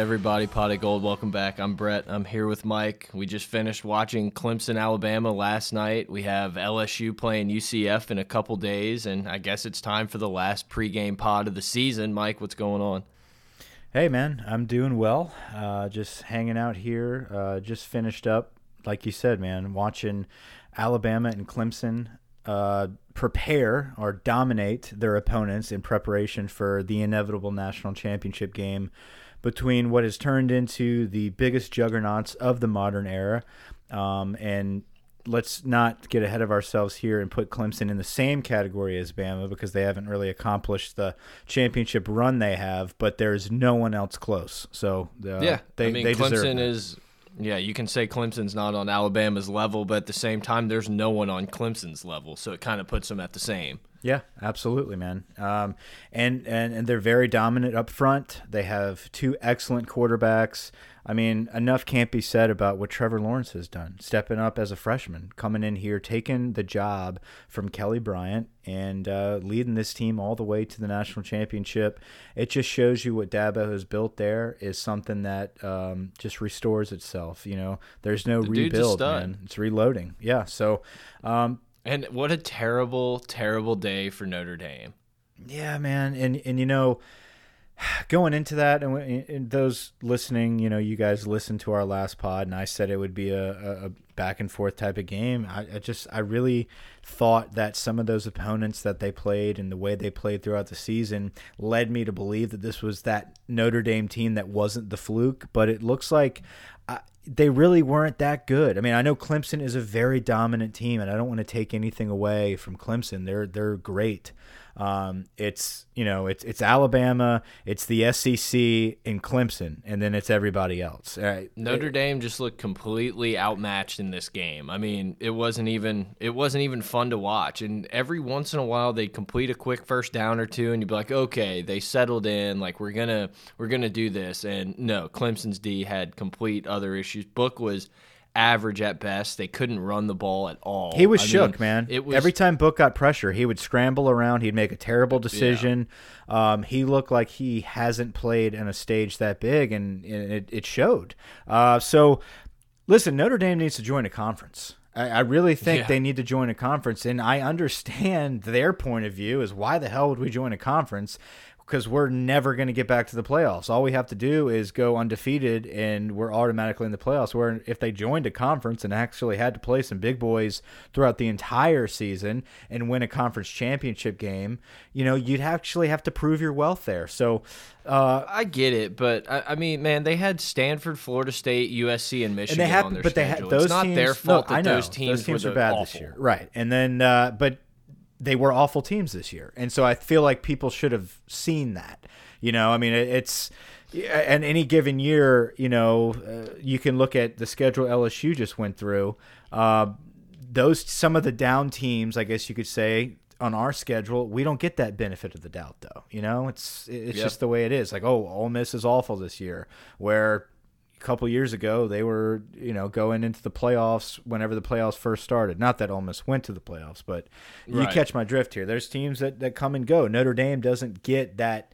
Everybody, Pot of Gold, welcome back. I'm Brett. I'm here with Mike. We just finished watching Clemson, Alabama last night. We have LSU playing UCF in a couple days, and I guess it's time for the last pregame pod of the season. Mike, what's going on? Hey man, I'm doing well. Uh, just hanging out here. Uh, just finished up, like you said, man, watching Alabama and Clemson uh, prepare or dominate their opponents in preparation for the inevitable national championship game between what has turned into the biggest juggernauts of the modern era. Um, and let's not get ahead of ourselves here and put Clemson in the same category as Bama because they haven't really accomplished the championship run they have, but there's no one else close. So uh, yeah, they, I mean, they Clemson is. Yeah, you can say Clemson's not on Alabama's level, but at the same time, there's no one on Clemson's level, so it kind of puts them at the same. Yeah, absolutely, man. Um, and, and and they're very dominant up front. They have two excellent quarterbacks. I mean, enough can't be said about what Trevor Lawrence has done, stepping up as a freshman, coming in here, taking the job from Kelly Bryant, and uh, leading this team all the way to the national championship. It just shows you what Dabo has built there is something that um, just restores itself. You know, there's no The rebuild, man. It's reloading. Yeah. So. Um, And what a terrible, terrible day for Notre Dame. Yeah, man, and and you know, going into that, and, and those listening, you know, you guys listened to our last pod, and I said it would be a, a, a back and forth type of game. I, I just, I really thought that some of those opponents that they played and the way they played throughout the season led me to believe that this was that Notre Dame team that wasn't the fluke. But it looks like uh, they really weren't that good. I mean, I know Clemson is a very dominant team, and I don't want to take anything away from Clemson. They're they're great. Um, it's you know it's it's Alabama, it's the SEC in Clemson, and then it's everybody else. Uh, Notre Dame just looked completely outmatched in this game. I mean, it wasn't even it wasn't even fun to watch. And every once in a while they'd complete a quick first down or two and you'd be like, "Okay, they settled in, like we're going to we're going to do this." And no, Clemson's D had complete other issues. Book was average at best. They couldn't run the ball at all. He was I shook, mean, man. It was Every time Book got pressure, he would scramble around. He'd make a terrible decision. Um, he looked like he hasn't played in a stage that big, and, and it, it showed. Uh, so, listen, Notre Dame needs to join a conference. I, I really think Yeah. they need to join a conference, and I understand their point of view is why the hell would we join a conference? Because we're never going to get back to the playoffs. All we have to do is go undefeated, and we're automatically in the playoffs. Where if they joined a conference and actually had to play some big boys throughout the entire season and win a conference championship game, you know, you'd actually have to prove your wealth there. So, uh, I get it, but I, I mean, man, they had Stanford, Florida State, USC, and and Michigan they have, on their but they had those it's not teams. their fault no, I know those teams, those teams were are bad awful. this year, right? And then, uh, but they were awful teams this year, and so I feel like people should have seen that. You know, I mean, it's and any given year, you know, uh, you can look at the schedule LSU just went through. Uh, those some of the down teams, I guess you could say, on our schedule, we don't get that benefit of the doubt, though. You know, it's it's Yep. just the way it is. Like, oh, Ole Miss is awful this year, where couple years ago they were, you know, going into the playoffs whenever the playoffs first started. Not that Ole Miss went to the playoffs, but you catch my drift here. There's teams that that come and go. Notre Dame doesn't get that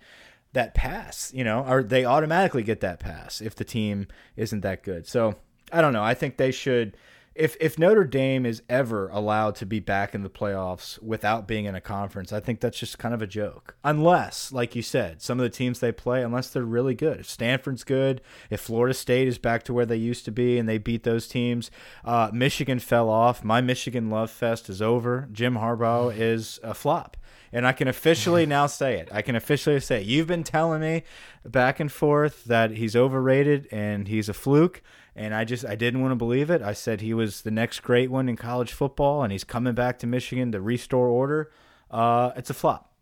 that pass, you know, or they automatically get that pass if the team isn't that good. So I don't know. I think they should if if Notre Dame is ever allowed to be back in the playoffs without being in a conference, I think that's just kind of a joke. Unless, like you said, some of the teams they play, unless they're really good. If Stanford's good, if Florida State is back to where they used to be and they beat those teams, uh, Michigan fell off. My Michigan love fest is over. Jim Harbaugh is a flop. And I can officially now say it. I can officially say it. You've been telling me back and forth that he's overrated and he's a fluke and I just I didn't want to believe it. I said he was the next great one in college football, and he's coming back to Michigan to restore order. Uh, it's a flop.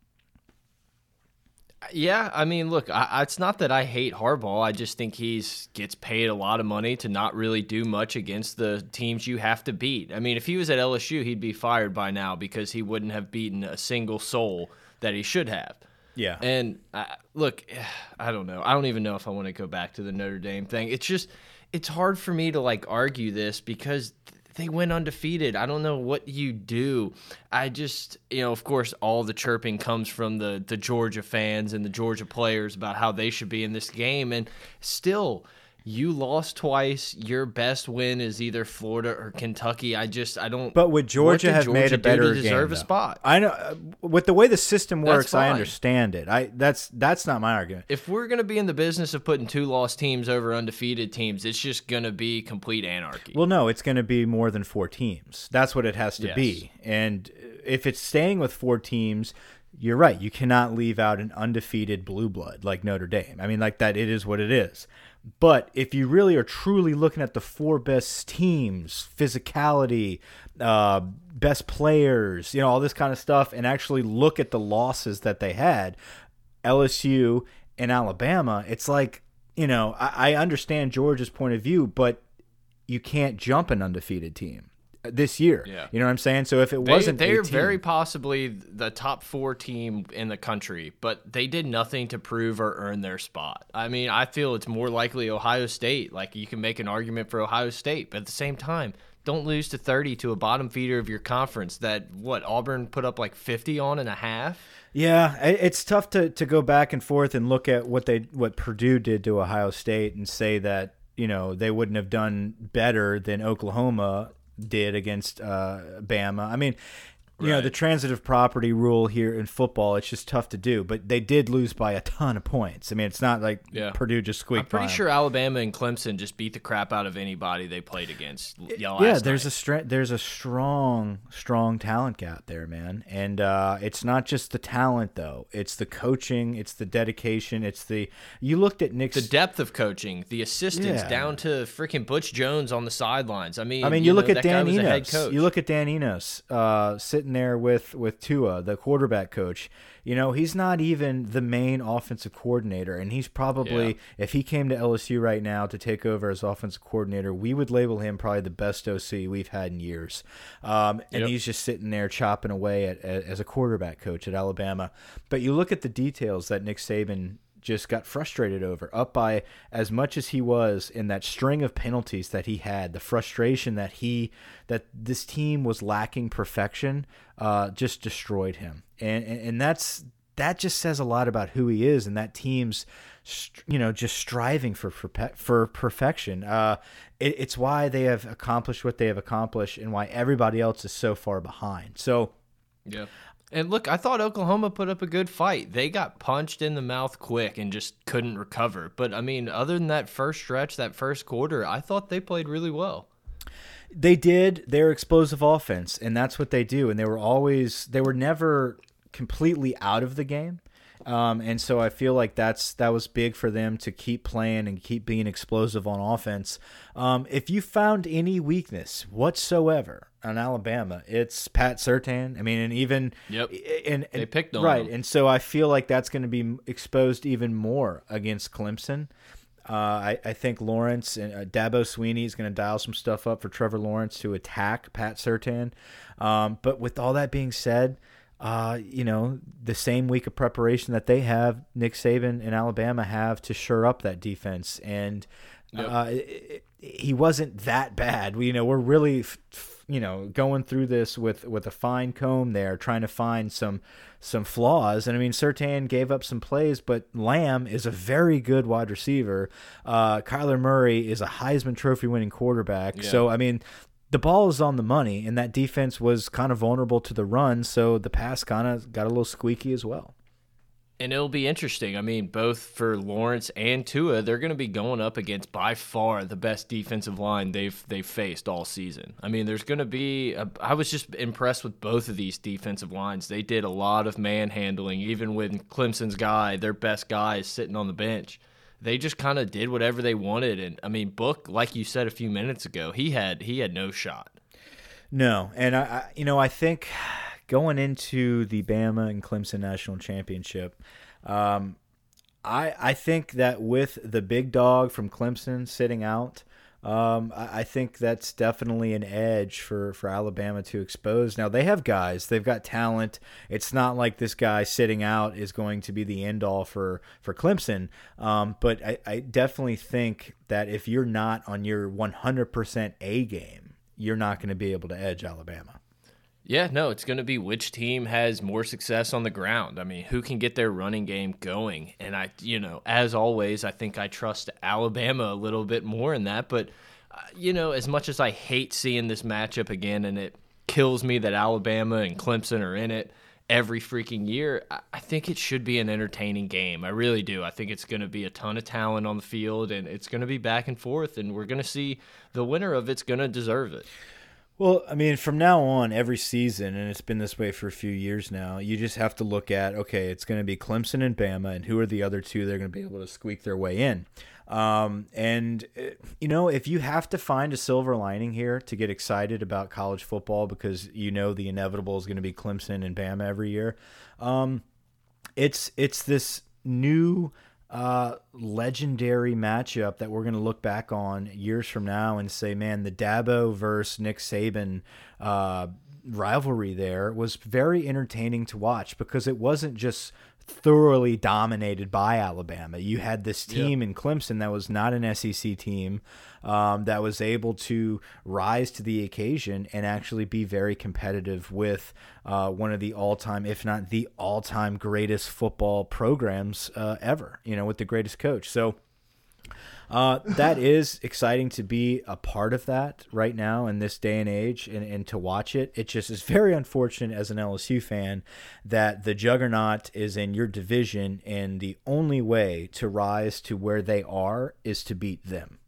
Yeah, I mean, look, I, it's not that I hate Harbaugh. I just think he's gets paid a lot of money to not really do much against the teams you have to beat. I mean, if he was at LSU, he'd be fired by now because he wouldn't have beaten a single soul that he should have. Yeah. And uh, look, I don't know. I don't even know if I want to go back to the Notre Dame thing. It's just it's hard for me to like argue this because they went undefeated. I don't know what you do. I just, you know, of course, all the chirping comes from the the Georgia fans and the Georgia players about how they should be in this game, and still, you lost twice. Your best win is either Florida or Kentucky. I just I don't. But would Georgia have Georgia made a better to deserve game, a spot? I know uh, with the way the system works, I understand it. I that's that's not my argument. If we're gonna be in the business of putting two lost teams over undefeated teams, it's just gonna be complete anarchy. Well, no, it's gonna be more than four teams. That's what it has to yes. be. And if it's staying with four teams, you're right. You cannot leave out an undefeated blue blood like Notre Dame. I mean, like that. It is what it is. But if you really are truly looking at the four best teams, physicality, uh, best players, you know, all this kind of stuff, and actually look at the losses that they had, LSU and Alabama, it's like, you know, I, I understand George's point of view, but you can't jump an undefeated team this year. Yeah. You know what I'm saying? So if it wasn't they, are very possibly the top 4 team in the country, but they did nothing to prove or earn their spot. I mean, I feel it's more likely Ohio State. Like you can make an argument for Ohio State, but at the same time, don't lose to 30 to a bottom feeder of your conference that what Auburn put up like 50 on and a half. Yeah, it's tough to, to go back and forth and look at what they what Purdue did to Ohio State and say that you know they wouldn't have done better than Oklahoma did against uh, Bama. I mean, you right. know the transitive property rule here in football it's just tough to do but they did lose by a ton of points i mean it's not like yeah. purdue just squeaked i'm pretty sure alabama and clemson just beat the crap out of anybody they played against yeah there's night. a there's a strong strong talent gap there man and uh, it's not just the talent though it's the coaching it's the dedication it's the you looked at nick's the depth of coaching the assistants yeah. down to freaking butch jones on the sidelines i mean i mean you, you look know, at dan enos you look at dan enos uh, sitting there with with Tua, the quarterback coach. You know, he's not even the main offensive coordinator, and he's probably yeah. if he came to LSU right now to take over as offensive coordinator, we would label him probably the best OC we've had in years. Um, and yep. he's just sitting there chopping away at, at, as a quarterback coach at Alabama. But you look at the details that Nick Saban just got frustrated over, up by as much as he was in that string of penalties that he had, the frustration that he that this team was lacking perfection, uh, just destroyed him, and, and and that's that just says a lot about who he is and that team's you know just striving for for, for perfection. Uh, it, it's why they have accomplished what they have accomplished and why everybody else is so far behind. So yeah and look, I thought Oklahoma put up a good fight. They got punched in the mouth quick and just couldn't recover. But I mean, other than that first stretch, that first quarter, I thought they played really well. They did. They're explosive offense, and that's what they do. And they were always, they were never completely out of the game. Um, and so I feel like that's that was big for them to keep playing and keep being explosive on offense. Um, if you found any weakness whatsoever on Alabama, it's Pat Surtain. I mean, and even yep, and, and they picked on right, him. and so I feel like that's going to be exposed even more against Clemson. Uh, I, I think Lawrence and uh, Dabo Swinney is going to dial some stuff up for Trevor Lawrence to attack Pat Surtain. Um, but with all that being said, uh, you know, the same week of preparation that they have, Nick Saban and Alabama have to shore up that defense. And yep. uh, it, he wasn't that bad. We, you know, we're really, you know, going through this with with a fine comb there, trying to find some some flaws. And I mean, Surtain gave up some plays, but Lamb is a very good wide receiver. Uh, Kyler Murray is a Heisman Trophy winning quarterback. Yeah. So I mean, the ball is on the money, and that defense was kind of vulnerable to the run, so the pass kind of got a little squeaky as well. And it'll be interesting. I mean, both for Lawrence and Tua, they're going to be going up against by far the best defensive line they've they've faced all season. I mean, there's going to be. A, I was just impressed with both of these defensive lines. They did a lot of manhandling, even when Clemson's guy, their best guy, is sitting on the bench. They just kind of did whatever they wanted, and I mean, Book, like you said a few minutes ago, he had he had no shot. No, and I, I you know, I think going into the Bama and Clemson national championship, um, I I think that with the big dog from Clemson sitting out, um, I, I, think that's definitely an edge for for Alabama to expose. Now they have guys, they've got talent. It's not like this guy sitting out is going to be the end all for for Clemson. Um, but I, I definitely think that if you're not on your 100% A game, you're not going to be able to edge Alabama. Yeah, no, it's going to be which team has more success on the ground. I mean, who can get their running game going? And I, you know, as always, I think I trust Alabama a little bit more in that. But, uh, you know, as much as I hate seeing this matchup again and it kills me that Alabama and Clemson are in it every freaking year, I think it should be an entertaining game. I really do. I think it's going to be a ton of talent on the field and it's going to be back and forth. And we're going to see the winner of it's going to deserve it. Well, I mean, from now on, every season, and it's been this way for a few years now, you just have to look at okay, it's going to be Clemson and Bama, and who are the other two they're going to be able to squeak their way in. Um, and, uh, you know, if you have to find a silver lining here to get excited about college football because you know the inevitable is going to be Clemson and Bama every year, um, it's, it's this new uh, legendary matchup that we're going to look back on years from now and say, man, the Dabo versus Nick Saban uh, rivalry there was very entertaining to watch because it wasn't just thoroughly dominated by Alabama. You had this team yep. in Clemson that was not an SEC team um, that was able to rise to the occasion and actually be very competitive with uh, one of the all-time, if not the all-time greatest football programs uh, ever. You know, with the greatest coach. So uh, that is exciting to be a part of that right now in this day and age and, and to watch it. It just is very unfortunate as an LSU fan that the juggernaut is in your division and the only way to rise to where they are is to beat them.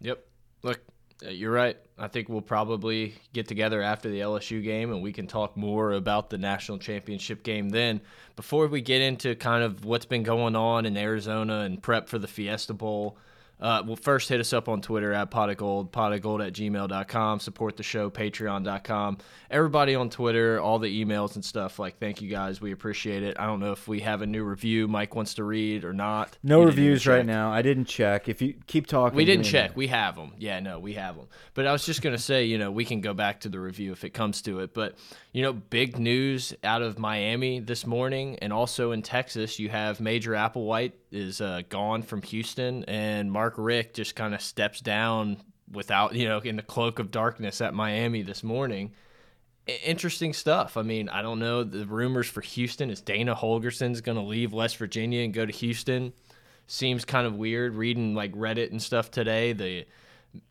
Yep. Look, uh, you're right. I think we'll probably get together after the LSU game and we can talk more about the national championship game then. Before we get into kind of what's been going on in Arizona and prep for the Fiesta Bowl, uh, well, first hit us up on Twitter at pot of gold, pot of gold at gmail.com. Support the show, patreon.com. Everybody on Twitter, all the emails and stuff. Like, thank you guys. We appreciate it. I don't know if we have a new review Mike wants to read or not. No reviews right now. I didn't check. If you keep talking, we didn't check. We have them. Yeah, no, we have them. But I was just going to say, you know, we can go back to the review if it comes to it. But, you know, big news out of Miami this morning and also in Texas. You have Major Applewhite is uh, gone from Houston, and Mark Richt just kind of steps down without, you know, in the cloak of darkness at Miami this morning. interesting stuff. I mean, I don't know. The rumors for Houston is Dana Holgorsen's going to leave West Virginia and go to Houston. Seems kind of weird reading like Reddit and stuff today. The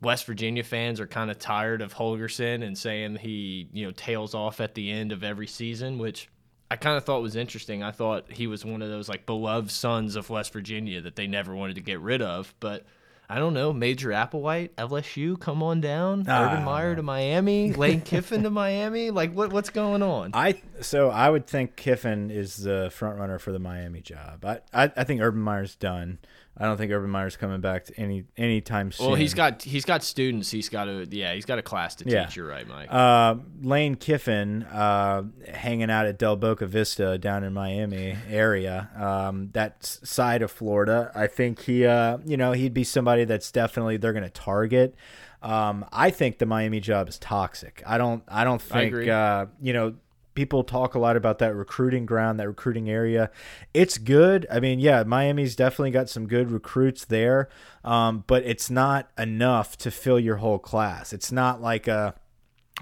West Virginia fans are kind of tired of Holgorsen and saying he, you know, tails off at the end of every season, which I kind of thought was interesting. I thought he was one of those like beloved sons of West Virginia that they never wanted to get rid of. But I don't know, Major Applewhite, LSU, come on down. Ah. Urban Meyer to Miami, Lane Kiffin to Miami. Like what what's going on? I so I would think Kiffin is the front runner for the Miami job. I I, I think Urban Meyer's done. I don't think Urban Meyer's coming back to any anytime soon. Well, he's got he's got students. He's got a yeah. He's got a class to teach. You're right, Mike. Uh, Lane Kiffin, uh, hanging out at Del Boca Vista down in Miami area, um, that side of Florida. I think he, uh, you know, he'd be somebody that's definitely they're going to target. Um, I think the Miami job is toxic. I don't. I don't think. I uh, you know people talk a lot about that recruiting ground, that recruiting area. It's good. I mean, yeah, Miami's definitely got some good recruits there, um, but it's not enough to fill your whole class. It's not like a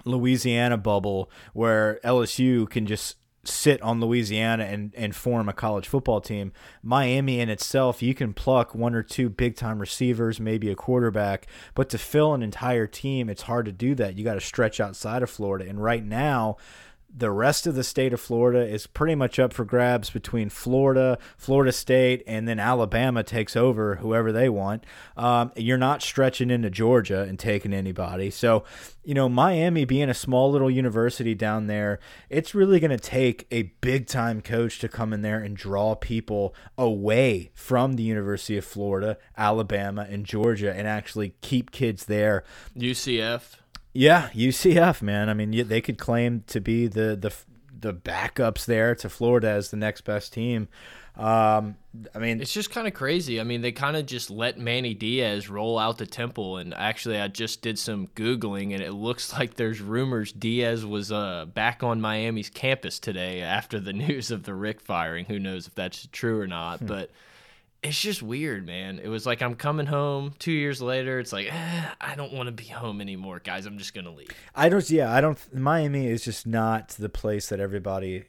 Louisiana bubble where LSU can just sit on Louisiana and, and form a college football team. Miami in itself, you can pluck one or two big time receivers, maybe a quarterback, but to fill an entire team, it's hard to do that. You got to stretch outside of Florida. And right now, the rest of the state of Florida is pretty much up for grabs between Florida, Florida State, and then Alabama takes over whoever they want. Um, you're not stretching into Georgia and taking anybody. So, you know, Miami being a small little university down there, it's really going to take a big time coach to come in there and draw people away from the University of Florida, Alabama, and Georgia and actually keep kids there. UCF. Yeah, UCF, man. I mean, they could claim to be the the the backups there to Florida as the next best team. Um, I mean, it's just kind of crazy. I mean, they kind of just let Manny Diaz roll out the temple, and actually, I just did some googling, and it looks like there's rumors Diaz was uh, back on Miami's campus today after the news of the Richt firing. Who knows if that's true or not? Hmm. But it's just weird, man. It was like I'm coming home two years later. It's like eh, I don't want to be home anymore, guys. I'm just gonna leave. I don't. Yeah, I don't. Miami is just not the place that everybody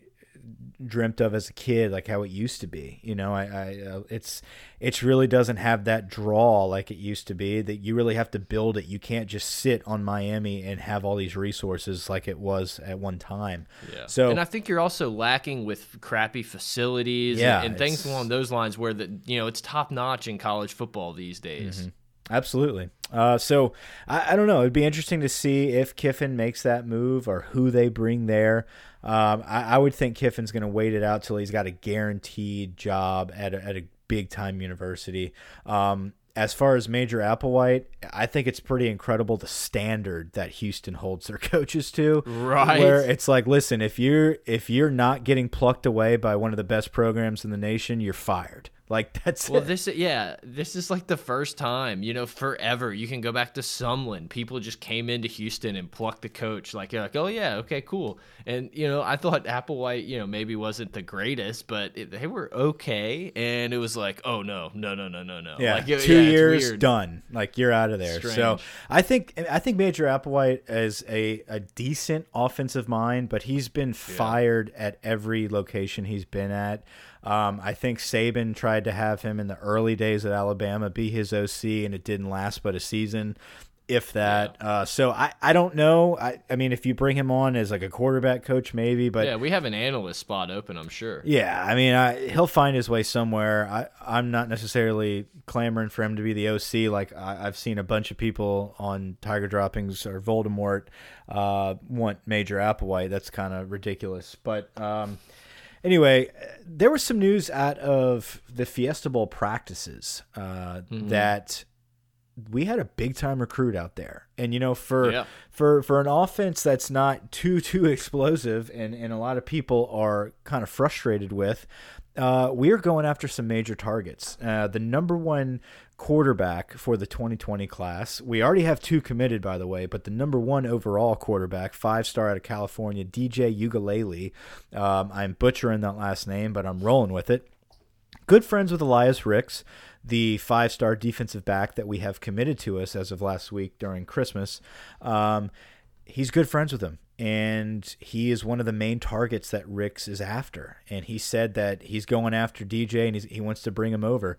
dreamt of as a kid, like how it used to be. You know, I, I uh, it's it's really doesn't have that draw like it used to be. That you really have to build it. You can't just sit on Miami and have all these resources like it was at one time. Yeah. So, and I think you're also lacking with crappy facilities yeah, and, and things along those lines, where the you know it's top notch in college football these days. Mm -hmm. Absolutely. Uh, so I, I, don't know. It'd be interesting to see if Kiffin makes that move or who they bring there. Um, I, I, would think Kiffin's going to wait it out till he's got a guaranteed job at a, at a big time university. Um, as far as Major Applewhite, I think it's pretty incredible the standard that Houston holds their coaches to. Right. Where it's like, listen, if you're if you're not getting plucked away by one of the best programs in the nation, you're fired. Like that's well, it. this yeah, this is like the first time you know forever. You can go back to Sumlin. People just came into Houston and plucked the coach. Like you're like, oh yeah, okay, cool. And you know, I thought Applewhite, you know, maybe wasn't the greatest, but it, they were okay. And it was like, oh no, no, no, no, no, no. Yeah, like, two yeah, years done. Like you're out of there. Strange. So I think I think Major Applewhite is a a decent offensive mind, but he's been yeah. fired at every location he's been at. Um, I think Saban tried to have him in the early days at Alabama be his OC, and it didn't last but a season, if that. Yeah. Uh, so I, I don't know. I, I mean, if you bring him on as like a quarterback coach, maybe. But yeah, we have an analyst spot open. I'm sure. Yeah, I mean, I, he'll find his way somewhere. I, I'm not necessarily clamoring for him to be the OC. Like I, have seen a bunch of people on Tiger Droppings or Voldemort uh, want Major Applewhite. That's kind of ridiculous, but. Um, anyway, there was some news out of the Fiesta Bowl practices uh, mm-hmm. that we had a big time recruit out there, and you know, for yeah. for for an offense that's not too too explosive, and and a lot of people are kind of frustrated with. Uh, we are going after some major targets. Uh, the number one quarterback for the 2020 class. We already have two committed, by the way, but the number one overall quarterback, five star out of California, DJ Uiagalelei. Um, I'm butchering that last name, but I'm rolling with it. Good friends with Elias Ricks, the five star defensive back that we have committed to us as of last week during Christmas. Um, he's good friends with him and he is one of the main targets that Ricks is after. And he said that he's going after DJ and he wants to bring him over.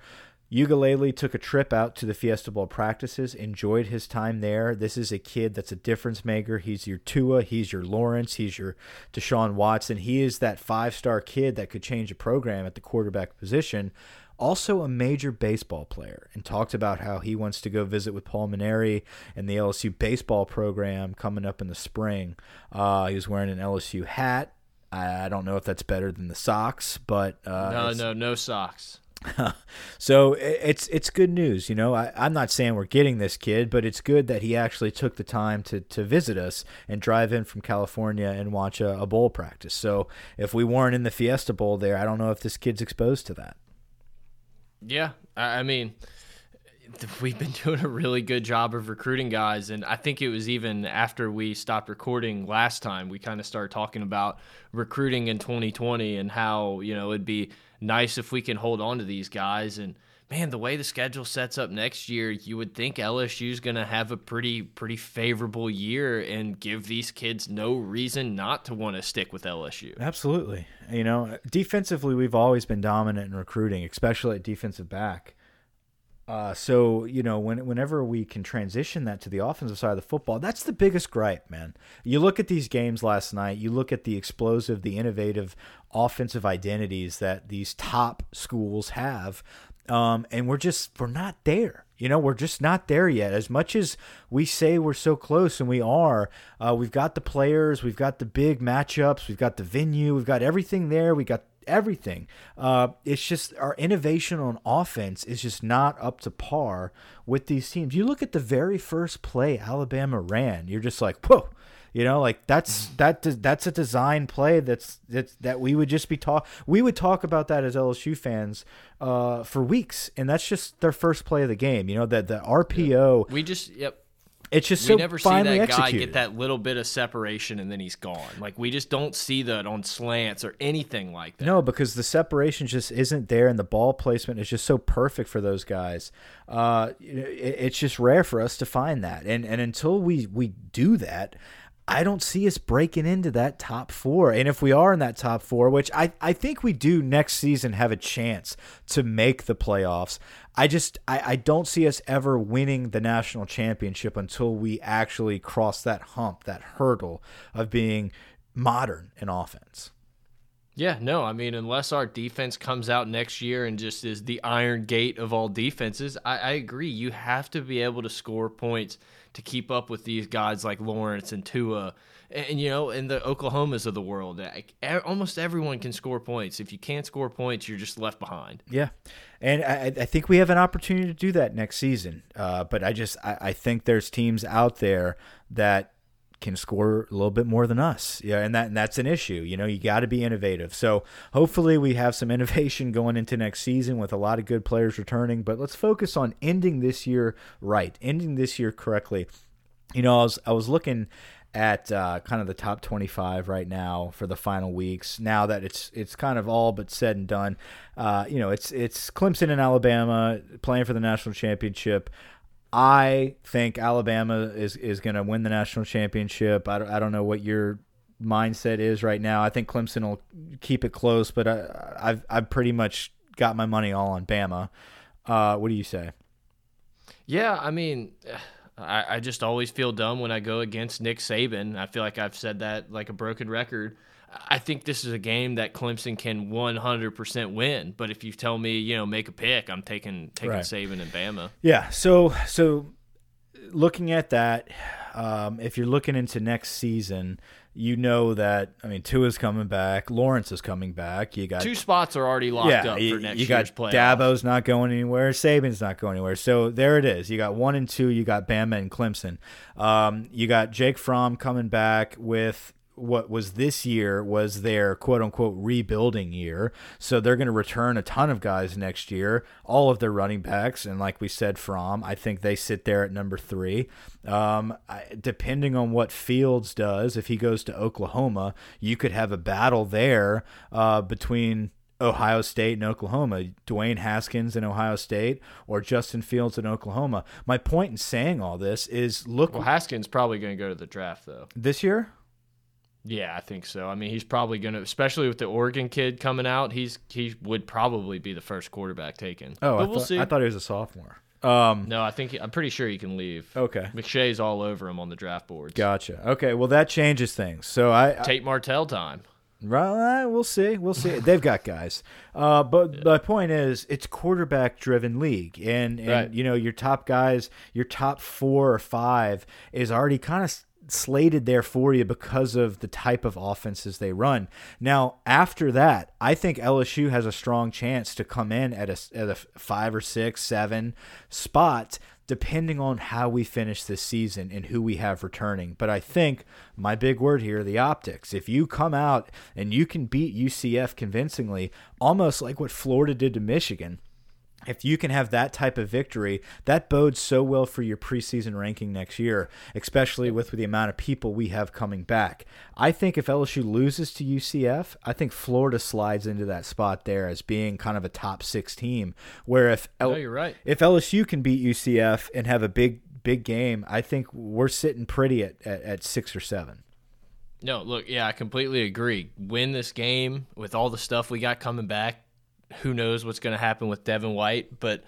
Uiagalelei took a trip out to the Fiesta Bowl practices, enjoyed his time there. This is a kid that's a difference maker. He's your Tua, he's your Lawrence, he's your Deshaun Watson. He is that five star kid that could change a program at the quarterback position. Also, a major baseball player, and talked about how he wants to go visit with Paul Mainieri and the LSU baseball program coming up in the spring. Uh, he was wearing an LSU hat. I don't know if that's better than the socks, but uh, no, no, no socks. so it's it's good news, you know. I, I'm not saying we're getting this kid, but it's good that he actually took the time to to visit us and drive in from California and watch a, a bowl practice. So if we weren't in the Fiesta Bowl there, I don't know if this kid's exposed to that. Yeah, I mean, we've been doing a really good job of recruiting guys, and I think it was even after we stopped recording last time, we kind of started talking about recruiting in 2020 and how you know it'd be nice if we can hold on to these guys. And man, the way the schedule sets up next year, you would think LSU's going to have a pretty pretty favorable year and give these kids no reason not to want to stick with LSU. Absolutely. You know, defensively, we've always been dominant in recruiting, especially at defensive back. Uh, so you know, when, whenever we can transition that to the offensive side of the football, that's the biggest gripe, man. You look at these games last night. You look at the explosive, the innovative offensive identities that these top schools have, um, and we're just we're not there. You know, we're just not there yet. As much as we say we're so close, and we are, uh, we've got the players, we've got the big matchups, we've got the venue, we've got everything there. We got everything. Uh, it's just our innovation on offense is just not up to par with these teams. You look at the very first play Alabama ran, you're just like, whoa. You know, like that's that that's a design play that's that's that we would just be talk we would talk about that as LSU fans uh, for weeks, and that's just their first play of the game. You know that the RPO. We just yep it's just we so never see that guy get that little bit of separation and then he's gone. Like we just don't see that on slants or anything like that. No, because the separation just isn't there, and the ball placement is just so perfect for those guys. Uh, it, it's just rare for us to find that, and and until we we do that, I don't see us breaking into that top four. And if we are in that top four, which I, I think we do next season have a chance to make the playoffs, I just I, I don't see us ever winning the national championship until we actually cross that hump, that hurdle of being modern in offense. Yeah, no, I mean, unless our defense comes out next year and just is the iron gate of all defenses, I, I agree. You have to be able to score points to keep up with these guys like Lawrence and Tua, and, and you know, and the Oklahomas of the world. Like, almost everyone can score points. If you can't score points, you're just left behind. Yeah, and I, I think we have an opportunity to do that next season. Uh, but I just I, I think there's teams out there that can score a little bit more than us. Yeah, and that and that's an issue. You know, you got to be innovative. So hopefully we have some innovation going into next season with a lot of good players returning. But let's focus on ending this year right, ending this year correctly. You know, I was I was looking at uh, kind of the top 25 right now for the final weeks. Now that it's it's kind of all but said and done, uh, you know, it's it's Clemson and Alabama playing for the national championship. I think Alabama is is going to win the national championship. I don't, I don't know what your mindset is right now. I think Clemson will keep it close, but I, I've I've pretty much got my money all on Bama. Uh, what do you say? Yeah, I mean, I, I just always feel dumb when I go against Nick Saban. I feel like I've said that like a broken record. I think this is a game that Clemson can 100% win. But if you tell me, you know, make a pick, I'm taking taking Right. Saban and Bama. Yeah. So so looking at that, um, if you're looking into next season, you know that I mean Tua's coming back, Lawrence is coming back. You got Two spots are already locked yeah, up you, for next you year's got playoff. Dabo's not going anywhere. Saban's not going anywhere. So there it is. You got one and two. You got Bama and Clemson. Um, you got Jake Fromm coming back with what was this year was their quote unquote rebuilding year. So they're going to return a ton of guys next year, all of their running backs. And like we said, Fromm, I think they sit there at number three. Um, I, depending on what Fields does, if he goes to Oklahoma, you could have a battle there uh, between Ohio State and Oklahoma, Dwayne Haskins in Ohio State or Justin Fields in Oklahoma. My point in saying all this is look Well, Haskins probably going to go to the draft though. this year. Yeah, I think so. I mean, he's probably going to, especially with the Oregon kid coming out. He's he would probably be the first quarterback taken. Oh, but I, we'll thought, see. I thought he was a sophomore. Um, no, I think I'm pretty sure he can leave. okay, McShay's all over him on the draft boards. gotcha. Okay, well that changes things. So I, I Tate Martell time. Right, we'll see. We'll see. They've got guys, uh, but my point is, it's quarterback-driven league, and, and Right. you know your top guys, your top four or five is already kind of slated there for you because of the type of offenses they run. Now, after that, I think LSU has a strong chance to come in at a at a five or six, seven spot depending on how we finish this season and who we have returning. But I think my big word here, the optics. If you come out and you can beat UCF convincingly, almost like what Florida did to Michigan, if you can have that type of victory, that bodes so well for your preseason ranking next year, especially with the amount of people we have coming back. I think if LSU loses to UCF, I think Florida slides into that spot there as being kind of a top six team. Where if L no, you're right. if LSU can beat UCF and have a big big game, I think we're sitting pretty at, at, at six or seven. No, look, yeah, I completely agree. Win this game with all the stuff we got coming back who knows what's going to happen with Devin White, but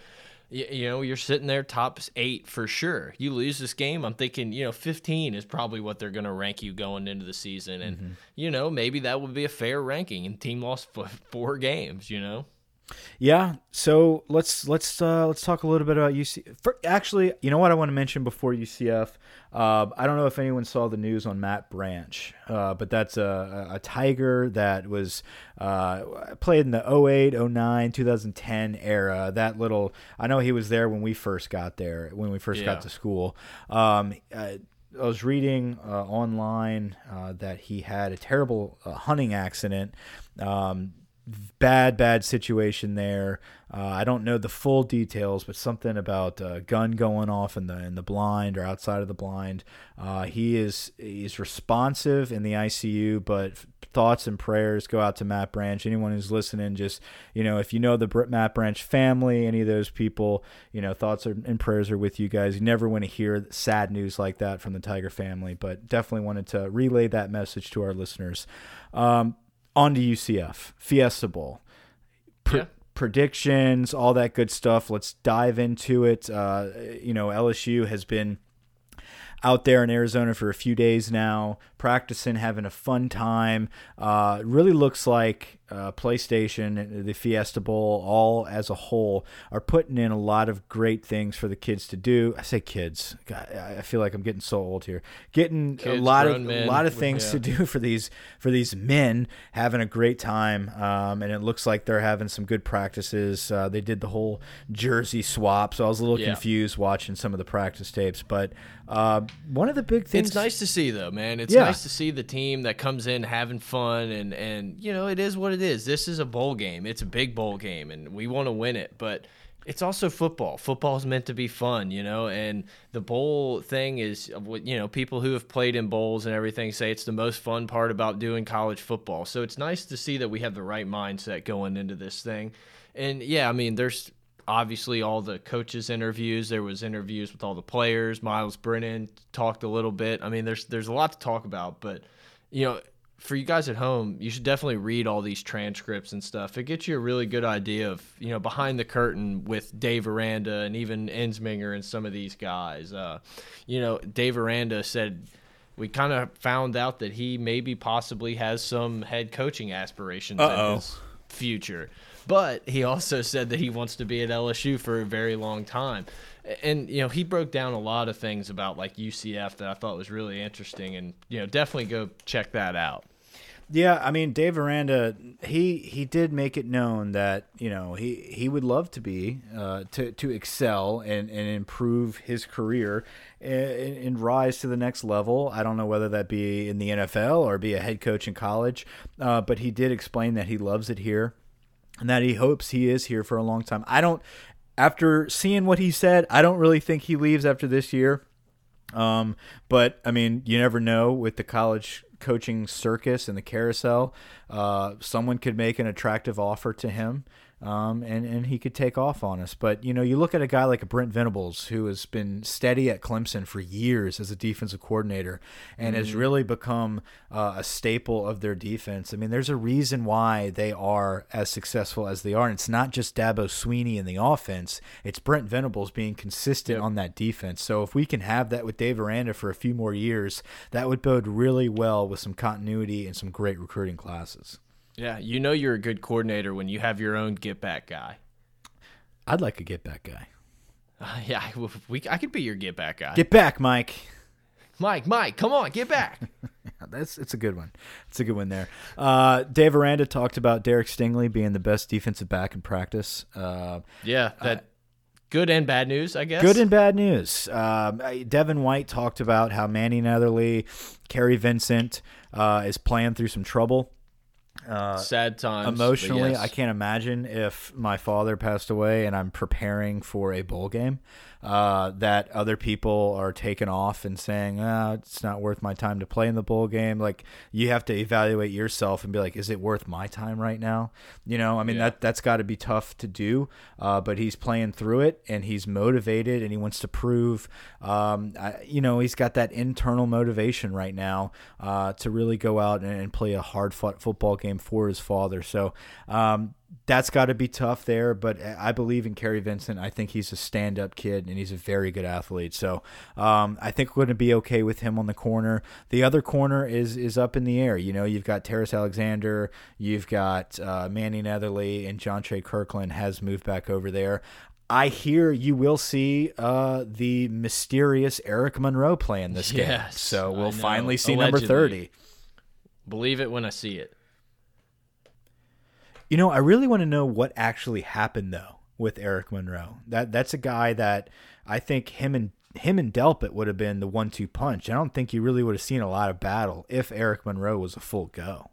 you, you, know, you're sitting there top eight for sure. You lose this game, I'm thinking, you know, 15 is probably what they're going to rank you going into the season. And, mm -hmm. you know, maybe that would be a fair ranking. And team lost four games, you know? Yeah, so let's let's uh, let's talk a little bit about UC. For, actually, you know what I want to mention before UCF. Uh, I don't know if anyone saw the news on Matt Branch, uh, but that's a, a Tiger that was uh, played in the 08, 09, 2010 era. That little, I know he was there when we first got there, when we first yeah. got to school. Um, I was reading uh, online uh, that he had a terrible uh, hunting accident. Um, bad, bad situation there. Uh, I don't know the full details, but something about a gun going off in the in the blind or outside of the blind. Uh, he is he's responsive in the ICU, but thoughts and prayers go out to Matt Branch. Anyone who's listening, just you know, if you know the Matt Branch family, any of those people, you know, thoughts and prayers are with you guys. You never want to hear sad news like that from the Tiger family, but definitely wanted to relay that message to our listeners. Um, on to UCF Fiesta Bowl. yeah. Predictions, all that good stuff. Let's dive into it. Uh, you know, LSU has been out there in Arizona for a few days now, practicing, having a fun time. Uh, really looks like uh, PlayStation, the Fiesta Bowl, all as a whole, are putting in a lot of great things for the kids to do. I say kids. God, I feel like I'm getting so old here. Getting kids, a lot of a lot of things yeah. to do for these for these men, having a great time, um, and it looks like they're having some good practices. Uh, they did the whole jersey swap, so I was a little yeah. confused watching some of the practice tapes, but. Uh, one of the big things. It's nice to see, though, man. It's yeah. Nice to see the team that comes in having fun, and and you know it is what it is. This is a bowl game. It's a big bowl game, and we want to win it. But it's also football. Football is meant to be fun, you know. And the bowl thing is uh, what you know. People who have played in bowls and everything say it's the most fun part about doing college football. So it's nice to see that we have the right mindset going into this thing. And yeah, I mean, there's obviously all the coaches interviews there was interviews with all the players. Miles brennan talked a little bit. I mean there's there's a lot to talk about but you know for you guys at home you should definitely read all these transcripts and stuff. It gets you a really good idea of you know behind the curtain with dave aranda and even ensminger and some of these guys. Uh, you know dave aranda said we kind of found out that he maybe possibly has some head coaching aspirations uh -oh. in his future but he also said that he wants to be at LSU for a very long time. And you know, he broke down a lot of things about like UCF that I thought was really interesting and you know, definitely go check that out. Yeah, I mean, Dave Aranda, he he did make it known that you know he he would love to be uh, to to excel and and improve his career and, and, rise to the next level. I don't know whether that be in the NFL or be a head coach in college, uh, but he did explain that he loves it here and that he hopes he is here for a long time. I don't, after seeing what he said, I don't really think he leaves after this year. Um, but I mean, you never know with the college coaching circus and the carousel. Uh, someone could make an attractive offer to him um, and and he could take off on us. But you know, you look at a guy like a Brent Venables who has been steady at Clemson for years as a defensive coordinator and mm -hmm. has mm-hmm. really become uh, a staple of their defense. I mean, there's a reason why they are as successful as they are. And it's not just Dabo Swinney in the offense; it's Brent Venables being consistent yep. on that defense. So if we can have that with Dave Aranda for a few more years, that would bode really well with some continuity and some great recruiting classes. Yeah, you know you're a good coordinator when you have your own get back guy. I'd like a get back guy. Uh, yeah, we I could be your get back guy. Get back, Mike. Mike, Mike, come on, get back. That's it's a good one. It's a good one there. Uh, Dave Aranda talked about Derek Stingley being the best defensive back in practice. Uh, yeah, that uh, good and bad news, I guess. Good and bad news. Um, Devin White talked about how Mannie Netherly, Kary Vincent uh, is playing through some trouble Uh, Sad times. emotionally, yes. I can't imagine if my father passed away and I'm preparing for a bowl game. Uh, that other people are taking off and saying, ah, "It's not worth my time to play in the bowl game." Like you have to evaluate yourself and be like, "Is it worth my time right now?" You know, I mean Yeah. that that's got to be tough to do. Uh, but he's playing through it and he's motivated and he wants to prove. Um, I, you know, he's got that internal motivation right now uh, to really go out and, and play a hard fought football game for his father. So um, that's got to be tough there. But I believe in Kary Vincent. I think he's a stand up kid and he's a very good athlete. So um, I think we're going to be okay with him on the corner. The other corner is is up in the air. You know, you've got Terrence Alexander, you've got uh, Mannie Netherly, and Jontre Kirklin has moved back over there. I hear you will see uh, the mysterious Eric Monroe playing this game. Yes, So we'll finally see number 30. believe it when I see it. You know, I really want to know what actually happened though with Eric Monroe. That that's a guy that I think him and him and Delpit would have been the one-two punch. I don't think you really would have seen a lot of battle if Eric Monroe was a full go.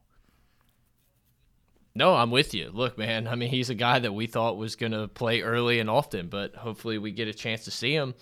No, I'm with you. Look, man, I mean, he's a guy that we thought was going to play early and often, but hopefully we get a chance to see him.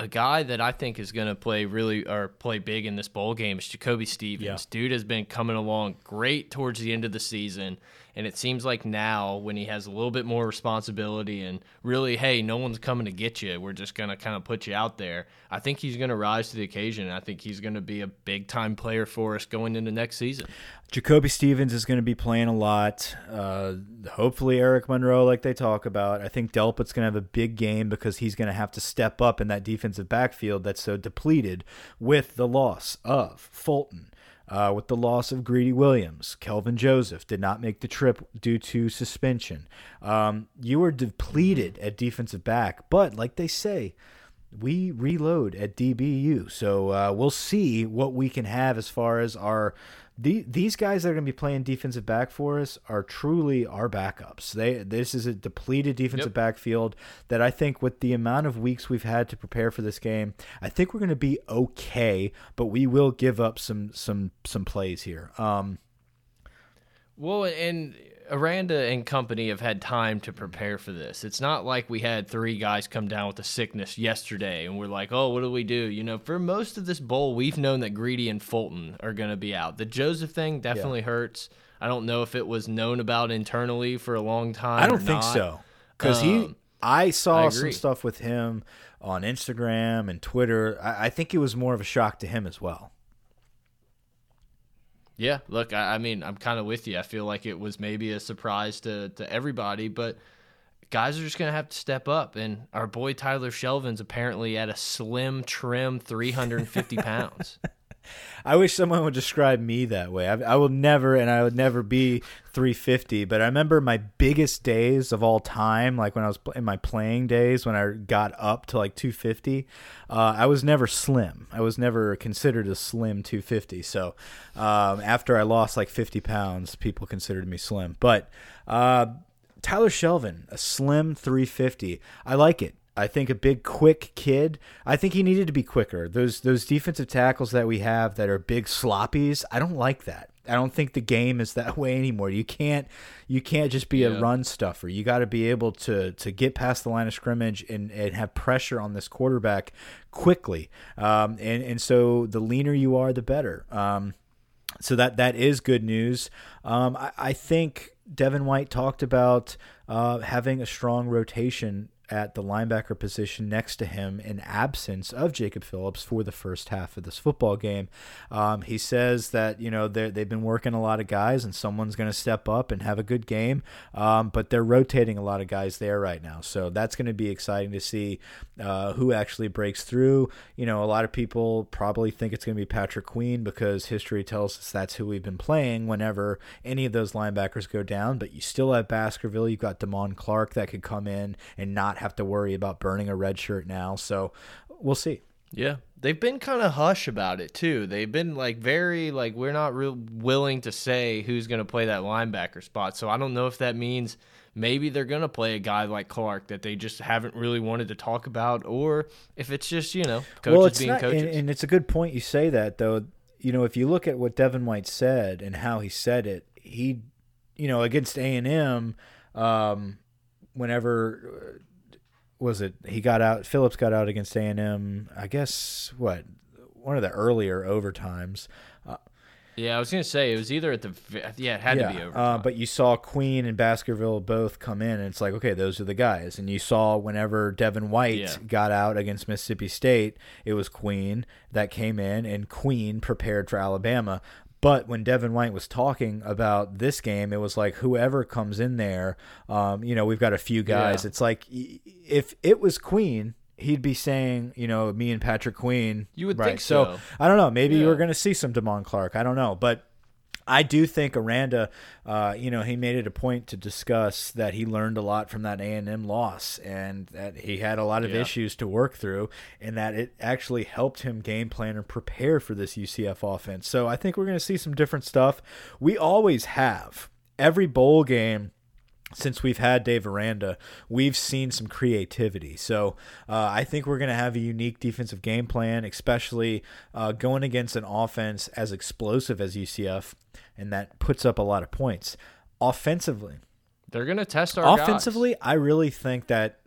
A guy that I think is going to play really or play big in this bowl game is Jacoby Stevens. Yeah. Dude has been coming along great towards the end of the season, and it seems like now when he has a little bit more responsibility and really, hey, no one's coming to get you. We're just going to kind of put you out there. I think he's going to rise to the occasion. I think he's going to be a big time player for us going into next season. Jacoby Stevens is going to be playing a lot. Uh, hopefully, Eric Monroe, like they talk about. I think Delpit's going to have a big game because he's going to have to step up in that defensive backfield that's so depleted with the loss of Fulton, uh, with the loss of Greedy Williams. Kelvin Joseph did not make the trip due to suspension. Um, you are depleted at defensive back, but like they say, we reload at DBU. So uh, we'll see what we can have as far as our the, these guys that are going to be playing defensive back for us are truly our backups. They this is a depleted defensive Yep. backfield that I think with the amount of weeks we've had to prepare for this game, I think we're going to be okay, but we will give up some some some plays here. Um, Well, and Aranda and company have had time to prepare for this. It's not like we had three guys come down with a sickness yesterday and we're like, oh, what do we do? You know, for most of this bowl, we've known that Greedy and Fulton are going to be out. The Joseph thing definitely hurts. I don't know if it was known about internally for a long time. I don't think not. so because he. Um, I saw I some stuff with him on Instagram and Twitter. I, I think it was more of a shock to him as well. Yeah, look, I, I mean, I'm kind of with you. I feel like it was maybe a surprise to, to everybody, but guys are just to have to step up. And our boy Tyler Shelvin's apparently at a slim, trim 350 pounds. I wish someone would describe me that way. I, I will never, and I would never be 350. But I remember my biggest days of all time, like when I was in my playing days, when I got up to like 250. Uh, I was never slim. I was never considered a slim 250. So um, after I lost like 50 pounds, people considered me slim. But uh, Tyler Shelvin, a slim 350. I like it. I think a big, quick kid. I think he needed to be quicker. Those those defensive tackles that we have that are big sloppies. I don't like that. I don't think the game is that way anymore. You can't you can't just be Yeah. a run stuffer. You got to be able to to get past the line of scrimmage and, and have pressure on this quarterback quickly. Um, and and so the leaner you are, the better. Um, so that that is good news. Um, I, I think Devin White talked about uh, having a strong rotation at the linebacker position next to him in absence of Jacob Phillips for the first half of this football game. Um, he says that you know they've been working a lot of guys and someone's going to step up and have a good game, um, but they're rotating a lot of guys there right now. So that's going to be exciting to see uh, who actually breaks through. You know, a lot of people probably think it's going to be Patrick Queen because history tells us that's who we've been playing whenever any of those linebackers go down. But you still have Baskerville. You've got Damone Clark that could come in and not have to worry about burning a red shirt now. So we'll see. Yeah, they've been kind of hush about it too. They've been like very like we're not real willing to say who's going to play that linebacker spot. So I don't know if that means maybe they're going to play a guy like Clark that they just haven't really wanted to talk about, or if it's just you know coaches well, it's being not, coaches. And, and it's a good point you say that though. You know, if you look at what Devin White said and how he said it, he you know, against A and M, um, whenever uh, was it he got out, Phillips got out against A and M. I guess what one of the earlier overtimes. Yeah, I was gonna say it was either at the yeah it had yeah, to be over. Uh, but you saw Queen and Baskerville both come in, and it's like okay, those are the guys. And you saw whenever Devin White Yeah. got out against Mississippi State, it was Queen that came in, and Queen prepared for Alabama. But when Devin White was talking about this game, it was like whoever comes in there, um, you know, we've got a few guys. Yeah. It's like if it was Queen. He'd be saying, you know, me and Patrick Queen. You would right. think so. I don't know. Maybe you Yeah. were going to see some Damone Clark. I don't know, but I do think Aranda, uh, you know, he made it a point to discuss that he learned a lot from that A and M loss, and that he had a lot of Yeah. issues to work through, and that it actually helped him game plan and prepare for this UCF offense. So I think we're going to see some different stuff. We always have every bowl game since we've had Dave Aranda, we've seen some creativity. So uh, I think we're going to have a unique defensive game plan, especially uh, going against an offense as explosive as UCF, and that puts up a lot of points. Offensively, They're gonna test our guys. offensively, I really think that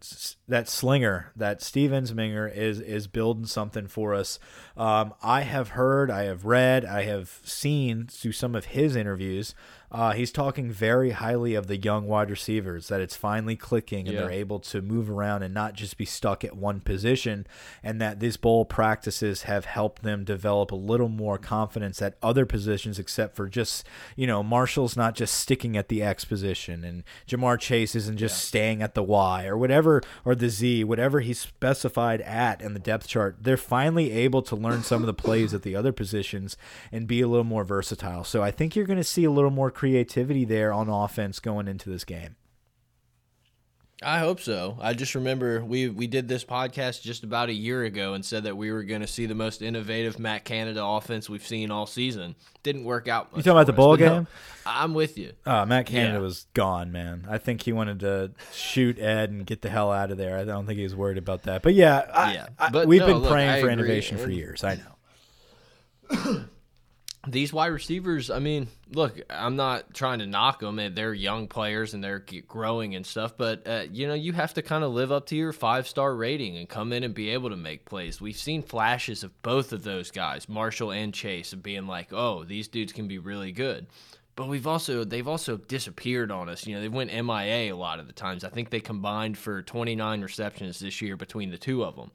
that slinger, that Steve Ensminger, is is building something for us. Um, I have heard, I have read, I have seen through some of his interviews. Uh, he's talking very highly of the young wide receivers that it's finally clicking and Yeah. they're able to move around and not just be stuck at one position, and that these bowl practices have helped them develop a little more confidence at other positions, except for just you know Marshall's not just sticking at the X position, and Ja'Marr Chase isn't just staying at the Y or whatever or the Z, whatever he's specified at in the depth chart. They're finally able to learn some of the plays at the other positions and be a little more versatile. So I think you're going to see a little more creativity there on offense going into this game. I hope so. I just remember we we did this podcast just about a year ago and said that we were going to see the most innovative Matt Canada offense we've seen all season. Didn't work out. You talking about the bowl game? I'm with you. Uh, Matt Canada Yeah. was gone, man. I think he wanted to shoot Ed and get the hell out of there. I don't think he was worried about that. But yeah, I, Yeah, I- but we've no, been look, praying I for agree. innovation for years. I know. These wide receivers, I mean, look, I'm not trying to knock them. They're young players and they're growing and stuff, but uh, you know, you have to kind of live up to your five star rating and come in and be able to make plays. We've seen flashes of both of those guys, Marshall and Chase, of being like, oh, these dudes can be really good. But we've also they've also disappeared on us. You know, they went MIA a lot of the times. I think they combined for 29 receptions this year between the two of them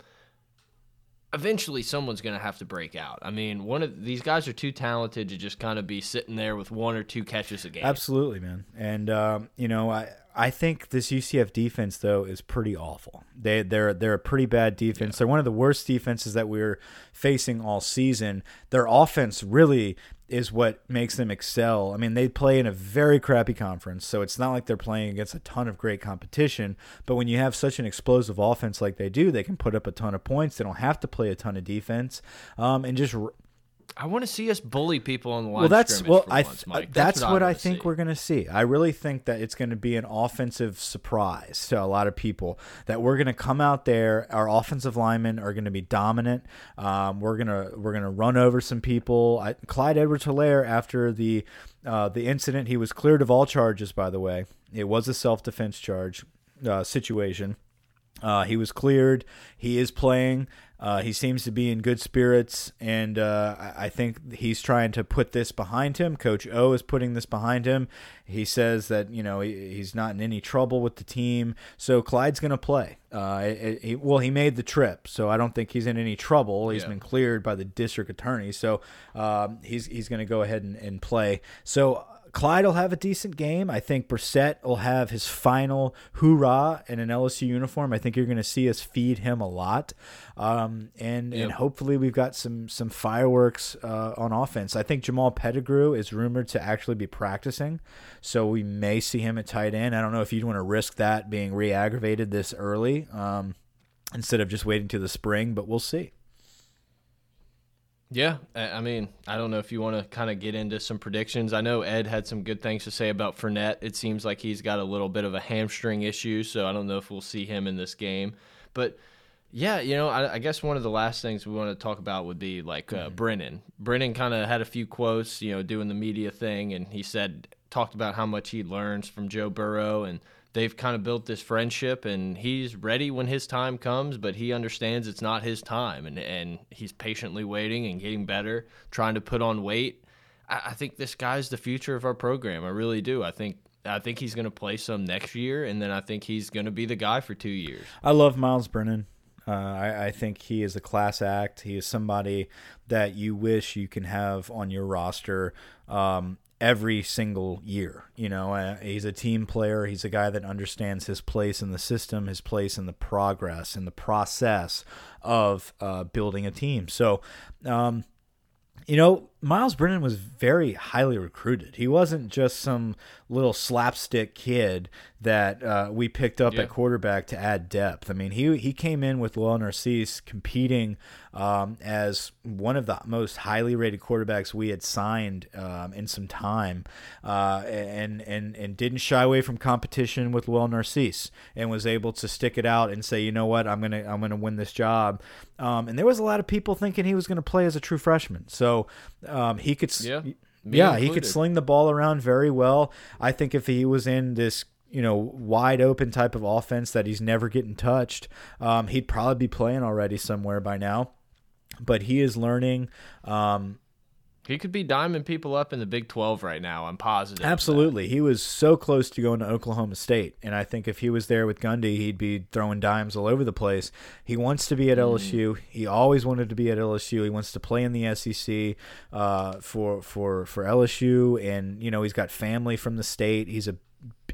eventually someone's going to have to break out. I mean, one of these guys are too talented to just kind of be sitting there with one or two catches a game. Absolutely, man. And um, you know, I I think this UCF defense though is pretty awful. They they're they're a pretty bad defense. They're one of the worst defenses that we're facing all season. Their offense really is what makes them excel. I mean, they play in a very crappy conference, so it's not like they're playing against a ton of great competition. But when you have such an explosive offense like they do, they can put up a ton of points. They don't have to play a ton of defense, um, and just I want to see us bully people on the line. well, that's well, I once, th- Mike. that's, what, I wanna think see. we're going to see. I really think that it's going to be an offensive surprise to a lot of people. That we're going to come out there, our offensive linemen are going to be dominant. Um, we're gonna we're gonna run over some people. I, Clyde Edwards-Helaire after the uh, the incident, he was cleared of all charges. By the way, it was a self defense charge uh, situation. Uh, he was cleared. He is playing. Uh, he seems to be in good spirits, and uh, I think he's trying to put this behind him. Coach O is putting this behind him. He says that you know he, he's not in any trouble with the team, so Clyde's going to play. Uh, it- he, well, he made the trip, so I don't think he's in any trouble. He's Yeah. been cleared by the district attorney, so um, he's he's going to go ahead and, and play. So Clyde will have a decent game. I think Brossette will have his final hoorah in an LSU uniform. I think you're going to see us feed him a lot, um, and and hopefully we've got some some fireworks uh, on offense. I think Jamal Pettigrew is rumored to actually be practicing, so we may see him at tight end. I don't know if you'd want to risk that being re-aggravated this early um, instead of just waiting to the spring, but we'll see. Yeah, I mean, I don't know if you want to kind of get into some predictions. I know Ed had some good things to say about Fournette. It seems like he's got a little bit of a hamstring issue, so I don't know if we'll see him in this game. But yeah, you know, I, I guess one of the last things we want to talk about would be like uh, Brennan. Brennan kind of had a few quotes, you know, doing the media thing, and he said talked about how much he learns from Joe Burrow and they've kind of built this friendship and he's ready when his time comes but he understands it's not his time and, and he's patiently waiting and getting better trying to put on weight. I, I think this guy's the future of our program. I really do. I think i think he's going to play some next year and then i think he's going to be the guy for two years. I love Myles Brennan. Uh, I, I think he is a class act. He is somebody that you wish you can have on your roster. Um, every single year. You know, uh, he's a team player. He's a guy that understands his place in the system, his place in the progress, in the process of uh, building a team. So, um, you know, Myles Brennan was very highly recruited. He wasn't just some little slapstick kid that uh, we picked up Yeah. at quarterback to add depth. I mean, he he came in with Lowell Narcisse competing um, as one of the most highly rated quarterbacks we had signed um, in some time, uh, and and and didn't shy away from competition with Lowell Narcisse, and was able to stick it out and say, you know what, I'm gonna I'm gonna win this job. Um, and there was a lot of people thinking he was going to play as a true freshman, so um, he could. Yeah, yeah, he could sling the ball around very well. I think if he was in this, you know, wide open type of offense that he's never getting touched, um, he'd probably be playing already somewhere by now. But he is learning. Um, he could be diming people up in the big 12 right now i'm positive absolutely, he was so close to going to Oklahoma State, and I think if he was there with Gundy, he'd be throwing dimes all over the place. He wants to be at LSU. He always wanted to be at LSU. He wants to play in the SEC uh, for for for LSU, and you know he's got family from the state. He's a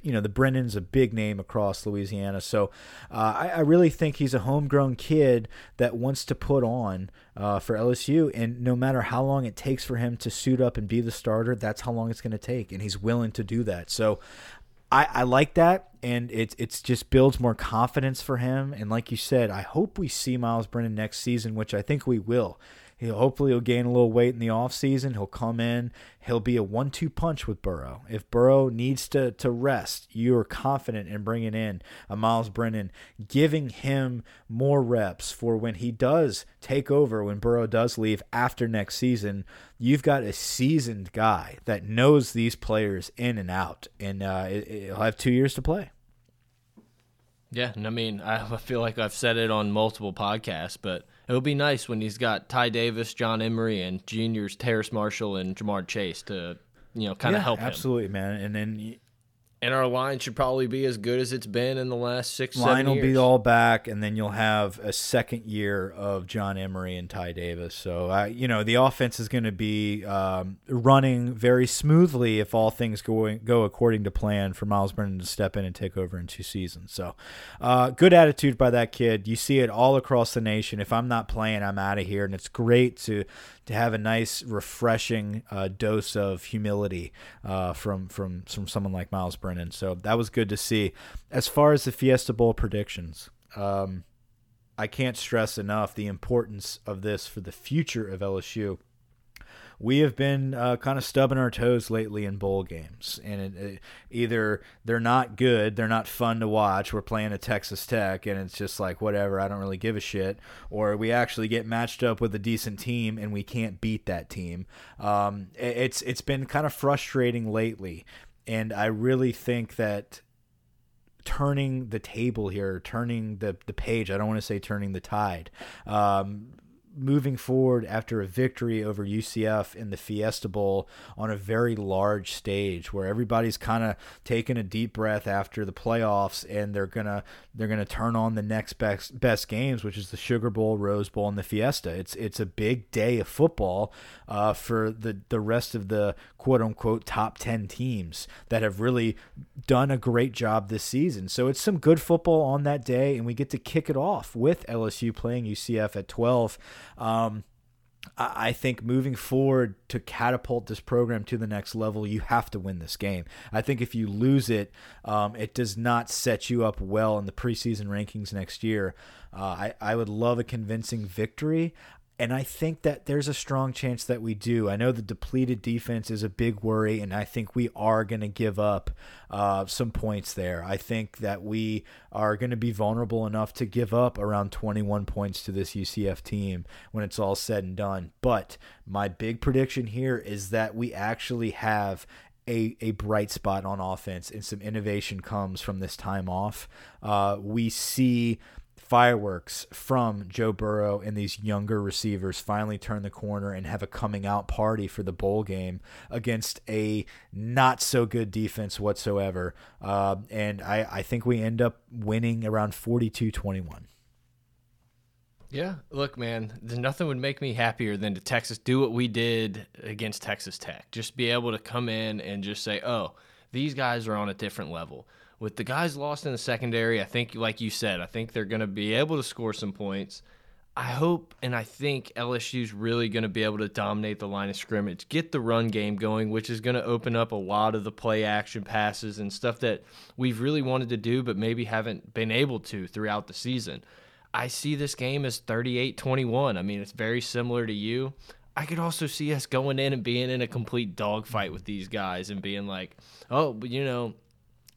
you know the Brennan's a big name across Louisiana, so uh, I, I really think he's a homegrown kid that wants to put on uh, for LSU, and no matter how long it takes for him to suit up and be the starter, that's how long it's going to take, and he's willing to do that. So I, I like that, and it it's just builds more confidence for him. And like you said, I hope we see Myles Brennan next season, which I think we will. He'll hopefully he'll gain a little weight in the offseason. He'll come in. He'll be a one-two punch with Burrow. If Burrow needs to to rest, you are confident in bringing in a Myles Brennan, giving him more reps for when he does take over, when Burrow does leave after next season. You've got a seasoned guy that knows these players in and out, and uh, he'll have two years to play. Yeah, and I mean, I feel like I've said it on multiple podcasts, but it would be nice when he's got Ty Davis, John Emery, and juniors Terrace Marshall and Ja'Marr Chase to, you know, kind of yeah, help him. absolutely, man. And then And our line should probably be as good as it's been in the last six, line will years. be all back, and then you'll have a second year of John Emery and Ty Davis. So, uh, you know, the offense is going to be um, running very smoothly if all things going go according to plan for Myles Brennan to step in and take over in two seasons. So, uh, good attitude by that kid. You see it all across the nation. If I'm not playing, I'm out of here, and it's great to to have a nice, refreshing uh, dose of humility uh, from from from someone like Myles Brennan. So that was good to see. As far as the Fiesta Bowl predictions, um, I can't stress enough the importance of this for the future of LSU. We have been uh, kind of stubbing our toes lately in bowl games, and it, it, either they're not good, they're not fun to watch. We're playing a Texas Tech, and it's just like whatever. I don't really give a shit. Or we actually get matched up with a decent team, and we can't beat that team. Um, it- it's it's been kind of frustrating lately, and I really think that turning the table here, turning the the page. I don't want to say turning the tide. Um, moving forward after a victory over UCF in the Fiesta Bowl on a very large stage where everybody's kind of taking a deep breath after the playoffs and they're gonna they're gonna turn on the next best best games, which is the Sugar Bowl, Rose Bowl, and the Fiesta. It's it's a big day of football uh, for the the rest of the quote unquote top ten teams that have really done a great job this season. So it's some good football on that day, and we get to kick it off with LSU playing UCF at twelve. Um, I think moving forward to catapult this program to the next level, you have to win this game. I think if you lose it, um, it does not set you up well in the preseason rankings next year. Uh, I, I would love a convincing victory. And I think that there's a strong chance that we do. I know the depleted defense is a big worry, and I think we are going to give up uh, some points there. I think that we are going to be vulnerable enough to give up around 21 points to this UCF team when it's all said and done. But my big prediction here is that we actually have a, a bright spot on offense and some innovation comes from this time off. Uh, we see fireworks from Joe Burrow and these younger receivers finally turn the corner and have a coming out party for the bowl game against a not so good defense whatsoever. Uh, and I, I think we end up winning around 42 21. Yeah, look, man, nothing would make me happier than to Texas do what we did against Texas Tech. Just be able to come in and just say, "Oh, these guys are on a different level." With the guys lost in the secondary, I think, like you said, I think they're going to be able to score some points. I hope and I think LSU's really going to be able to dominate the line of scrimmage, get the run game going, which is going to open up a lot of the play action passes and stuff that we've really wanted to do, but maybe haven't been able to throughout the season. I see this game as 38 21. I mean, it's very similar to you. I could also see us going in and being in a complete dogfight with these guys and being like, oh, but you know,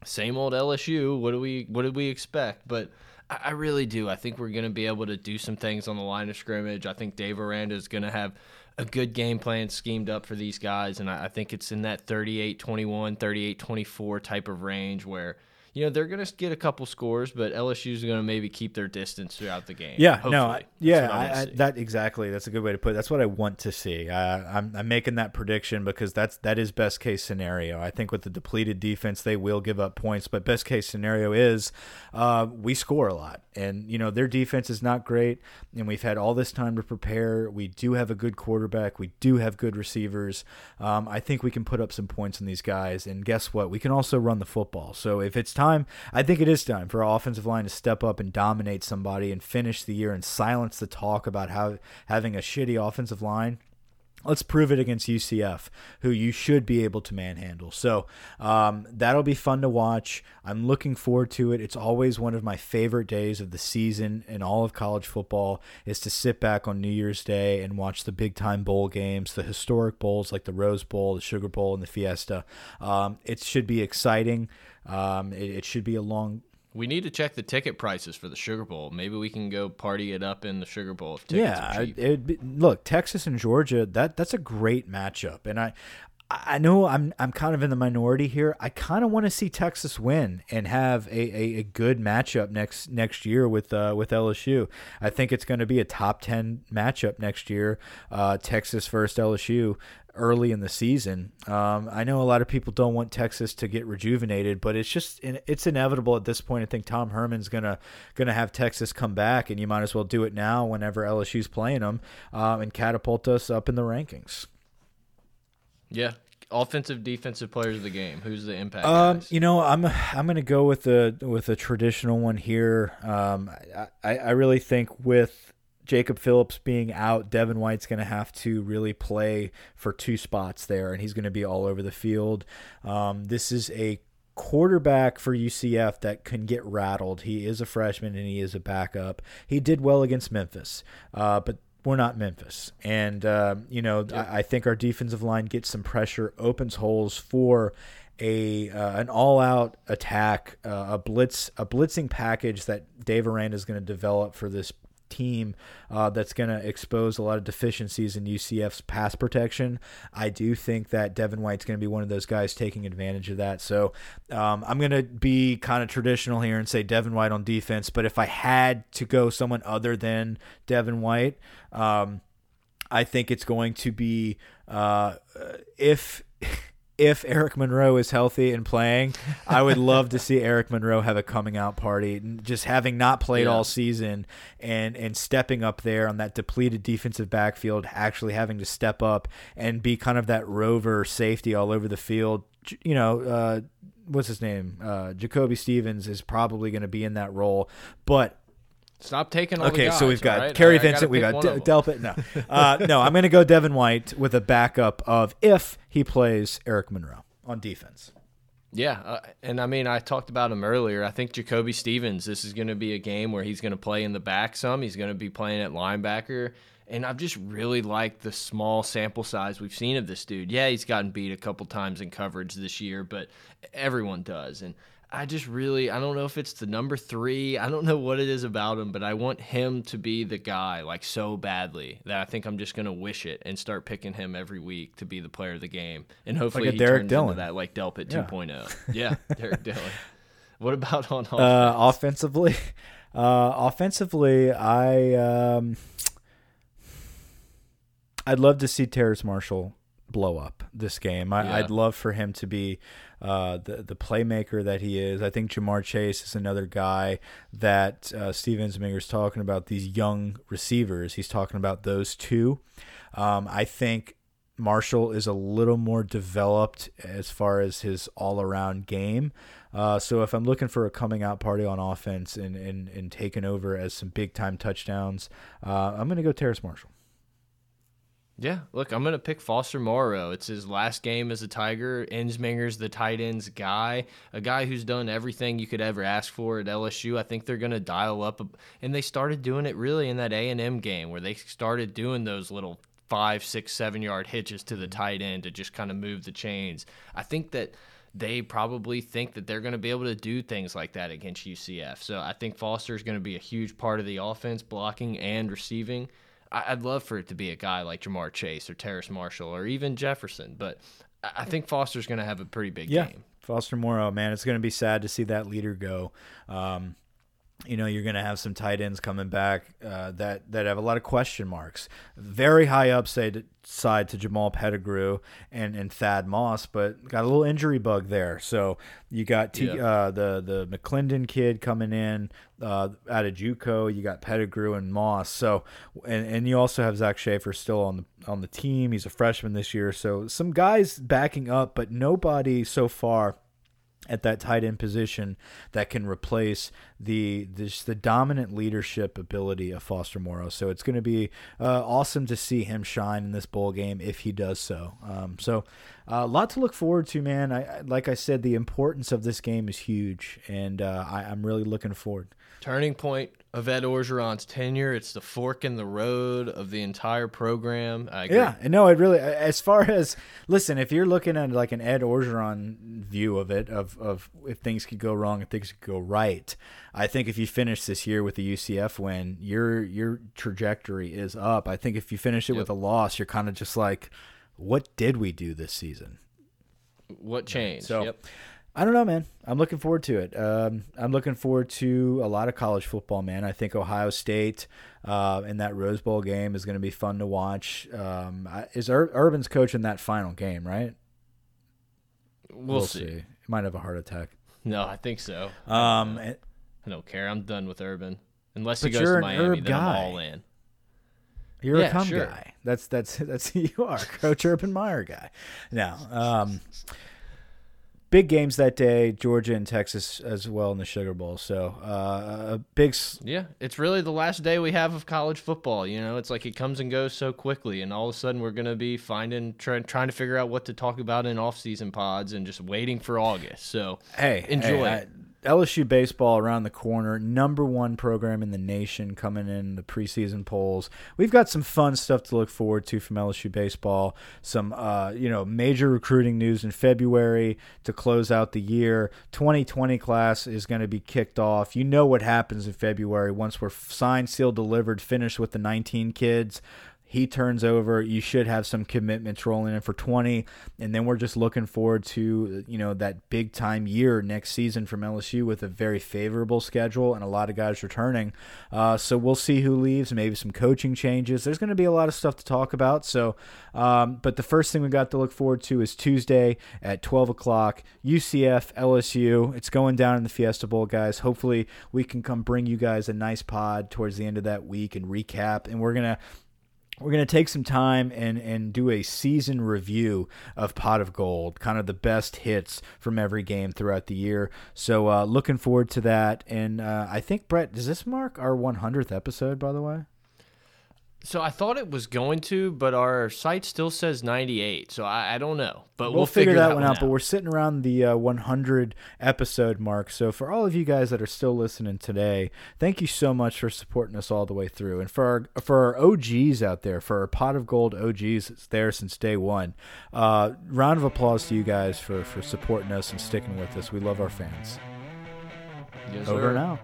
same old LSU. What do we what did we expect? But I, I really do. I think we're going to be able to do some things on the line of scrimmage. I think Dave Aranda is going to have a good game plan schemed up for these guys, and I, I think it's in that 38 21, 38 24 type of range where – you know they're going to get a couple scores, but LSU is going to maybe keep their distance throughout the game. Yeah, hopefully. no, I, yeah, I, I, that exactly. That's a good way to put it. That's what I want to see. Uh, I'm, I'm making that prediction because that's that is best case scenario. I think with the depleted defense, they will give up points, but best case scenario is uh, we score a lot, and you know their defense is not great, and we've had all this time to prepare. We do have a good quarterback. We do have good receivers. Um, I think we can put up some points on these guys, and guess what? We can also run the football. So if it's time. I think it is time for our offensive line to step up and dominate somebody and finish the year and silence the talk about how having a shitty offensive line let's prove it against UCF, who you should be able to manhandle. So um, that'll be fun to watch. I'm looking forward to it. It's always one of my favorite days of the season in all of college football is to sit back on New Year's Day and watch the big time bowl games, the historic bowls like the Rose Bowl, the Sugar Bowl, and the Fiesta. Um, it should be exciting. Um, it, it should be a long we need to check the ticket prices for the Sugar Bowl. Maybe we can go party it up in the Sugar Bowl. yeah, look, Texas and Georgia. That that's a great matchup, and I. I know I'm I'm kind of in the minority here. I kind of want to see Texas win and have a, a, a, good matchup next next year with uh, with LSU. I think it's going to be a top ten matchup next year. Uh, Texas versus LSU early in the season. Um, I know a lot of people don't want Texas to get rejuvenated, but it's just it's inevitable at this point. I think Tom Herman's gonna gonna have Texas come back, and you might as well do it now whenever LSU's playing them um, and catapult us up in the rankings. Yeah, offensive defensive players of the game who's the impact um, you know i'm i'm gonna go with the with a traditional one here um i i really think with Jacob Phillips being out, Devin White's going to have to really play for two spots there, and he's going to be all over the field. Um, this is a quarterback for UCF that can get rattled. He is a freshman and he is a backup. He did well against Memphis, uh, but we're not Memphis. And, uh, you know, yep. I, I, think our defensive line gets some pressure, opens holes for a uh, an all out attack, uh, a blitz, a blitzing package that Dave Aranda is going to develop for this team uh, that's going to expose a lot of deficiencies in UCF's pass protection. I do think that Devin White's going to be one of those guys taking advantage of that. So um, I'm going to be kind of traditional here and say Devin White on defense. But if I had to go someone other than Devin White, um, I think it's going to be uh, if if Eric Monroe is healthy and playing, I would love to see Eric Monroe have a coming out party. Just having not played yeah. all season and and stepping up there on that depleted defensive backfield, actually having to step up and be kind of that rover safety all over the field. You know, uh, what's his name? Uh, Jacoby Stevens is probably going to be in that role, but Stop taking all okay, guys, so we've got right? Kary Vincent, we've got D- Delpit. No, uh, no, I'm going to go Devin White with a backup of if he plays Eric Monroe on defense. Yeah, uh, and I mean, I talked about him earlier. I think Jacoby Stevens. This is going to be a game where he's going to play in the back some. He's going to be playing at linebacker, and I've just really liked the small sample size we've seen of this dude. Yeah, he's gotten beat a couple times in coverage this year, but everyone does, and I just really I don't know if it's the number three. I don't know what it is about him, but I want him to be the guy like so badly that I think I'm just gonna wish it and start picking him every week to be the player of the game, and hopefully Like he Derek turns Dillon. into that like Delpit Yeah. 2.0. Yeah, Derek Dillon. What about on offense? Uh, offensively, uh, offensively, I um, I'd love to see Terrace Marshall blow up this game. I, Yeah. I'd love for him to be uh, the the playmaker that he is. I think Ja'Marr Chase is another guy that uh, Steve Ensminger's talking about. These young receivers, he's talking about those two. Um, I think Marshall is a little more developed as far as his all around game. Uh, so if I'm looking for a coming out party on offense and, and, and taking over as some big time touchdowns, uh, I'm going to go Terrace Marshall. Yeah, look, I'm gonna pick Foster Moreau. It's his last game as a Tiger. Ensminger's the tight ends guy, a guy who's done everything you could ever ask for at LSU. I think they're gonna dial up, and they started doing it really in that A and M game where they started doing those little five, six, seven yard hitches to the tight end to just kind of move the chains. I think that they probably think that they're going to be able to do things like that against UCF. So I think Foster is going to be a huge part of the offense, blocking and receiving. I- I'd love for it to be a guy like Ja'Marr Chase or Terrace Marshall or even Jefferson, but I I think Foster's going to have a pretty big Yeah, game. Foster Moreau, man, it's going to be sad to see that leader go. Um, you know, you're going to have some tight ends coming back uh, that that have a lot of question marks. Very high upside side to Jamal Pettigrew and and Thad Moss, but got a little injury bug there. So you got T, Yeah. uh, the the McClendon kid coming in uh, out of JUCO. You got Pettigrew and Moss. So and and you also have Zach Schaefer still on the on the team. He's a freshman this year. So some guys backing up, but nobody so far at that tight end position that can replace the this, the dominant leadership ability of Foster Moreau. So it's going to be uh, awesome to see him shine in this bowl game if he does so. Um, so a lot to look forward to, man. I like I said, the importance of this game is huge, and uh, I, I'm really looking forward. Turning point of Ed Orgeron's tenure. It's the fork in the road of the entire program. I agree. Yeah, and no, it really. As far as listen, if you're looking at like an Ed Orgeron view of it, of of if things could go wrong and things could go right, I think if you finish this year with the UCF win, your your trajectory is up. I think if you finish it Yep. with a loss, you're kind of just like, what did we do this season? What changed? So- yep. I don't know, man. I'm looking forward to it. Um, I'm looking forward to a lot of college football, man. I think Ohio State uh, in that Rose Bowl game is going to be fun to watch. Um, is Ur- Urban's coaching that final game, right? We'll, see. He might have a heart attack. No, I think so. Um, I don't care. I'm done with Urban. Unless he goes you're to an Miami, then guy. I'm all in. You're Yeah, a cum sure. guy. That's that's that's who you are, Coach Urban Meyer guy. Now, um, big games that day, Georgia and Texas as well in the Sugar Bowl. So uh, a big. Yeah, it's really the last day we have of college football. You know, it's like it comes and goes so quickly, and all of a sudden we're gonna be finding try, trying to figure out what to talk about in off-season pods and just waiting for August. So Hey, Enjoy hey, it. I- LSU baseball around the corner, number one program in the nation coming in the preseason polls. We've got some fun stuff to look forward to from LSU baseball. Some, uh, you know, major recruiting news in February to close out the year. 2020 class is going to be kicked off. You know what happens in February once we're signed, sealed, delivered, finished with the 19 kids he turns over you should have some commitments rolling in for 20 and then we're just looking forward to you know that big time year next season from lsu with a very favorable schedule and a lot of guys returning. Uh, so we'll see who leaves maybe some coaching changes. There's going to be a lot of stuff to talk about. So um, but the first thing we got to look forward to is tuesday at 12 o'clock ucf lsu it's going down in the fiesta bowl guys. Hopefully we can come bring you guys a nice pod towards the end of that week and recap. And we're going to we're going to take some time and, and do a season review of Pot of Gold, kind of the best hits from every game throughout the year. So, uh, looking forward to that. And uh, I think, Brett, does this mark our 100th episode, by the way? So I thought it was going to, but our site still says 98. So I, I don't know, but we'll, we'll figure, figure, that, one out. But we're sitting around the uh, 100 episode mark. So for all of you guys that are still listening today, thank you so much for supporting us all the way through. And for our, for our OGs out there, for our pot of gold OGs that's there since day one, uh, round of applause to you guys for for supporting us and sticking with us. We love our fans. Yes, Over sir. now.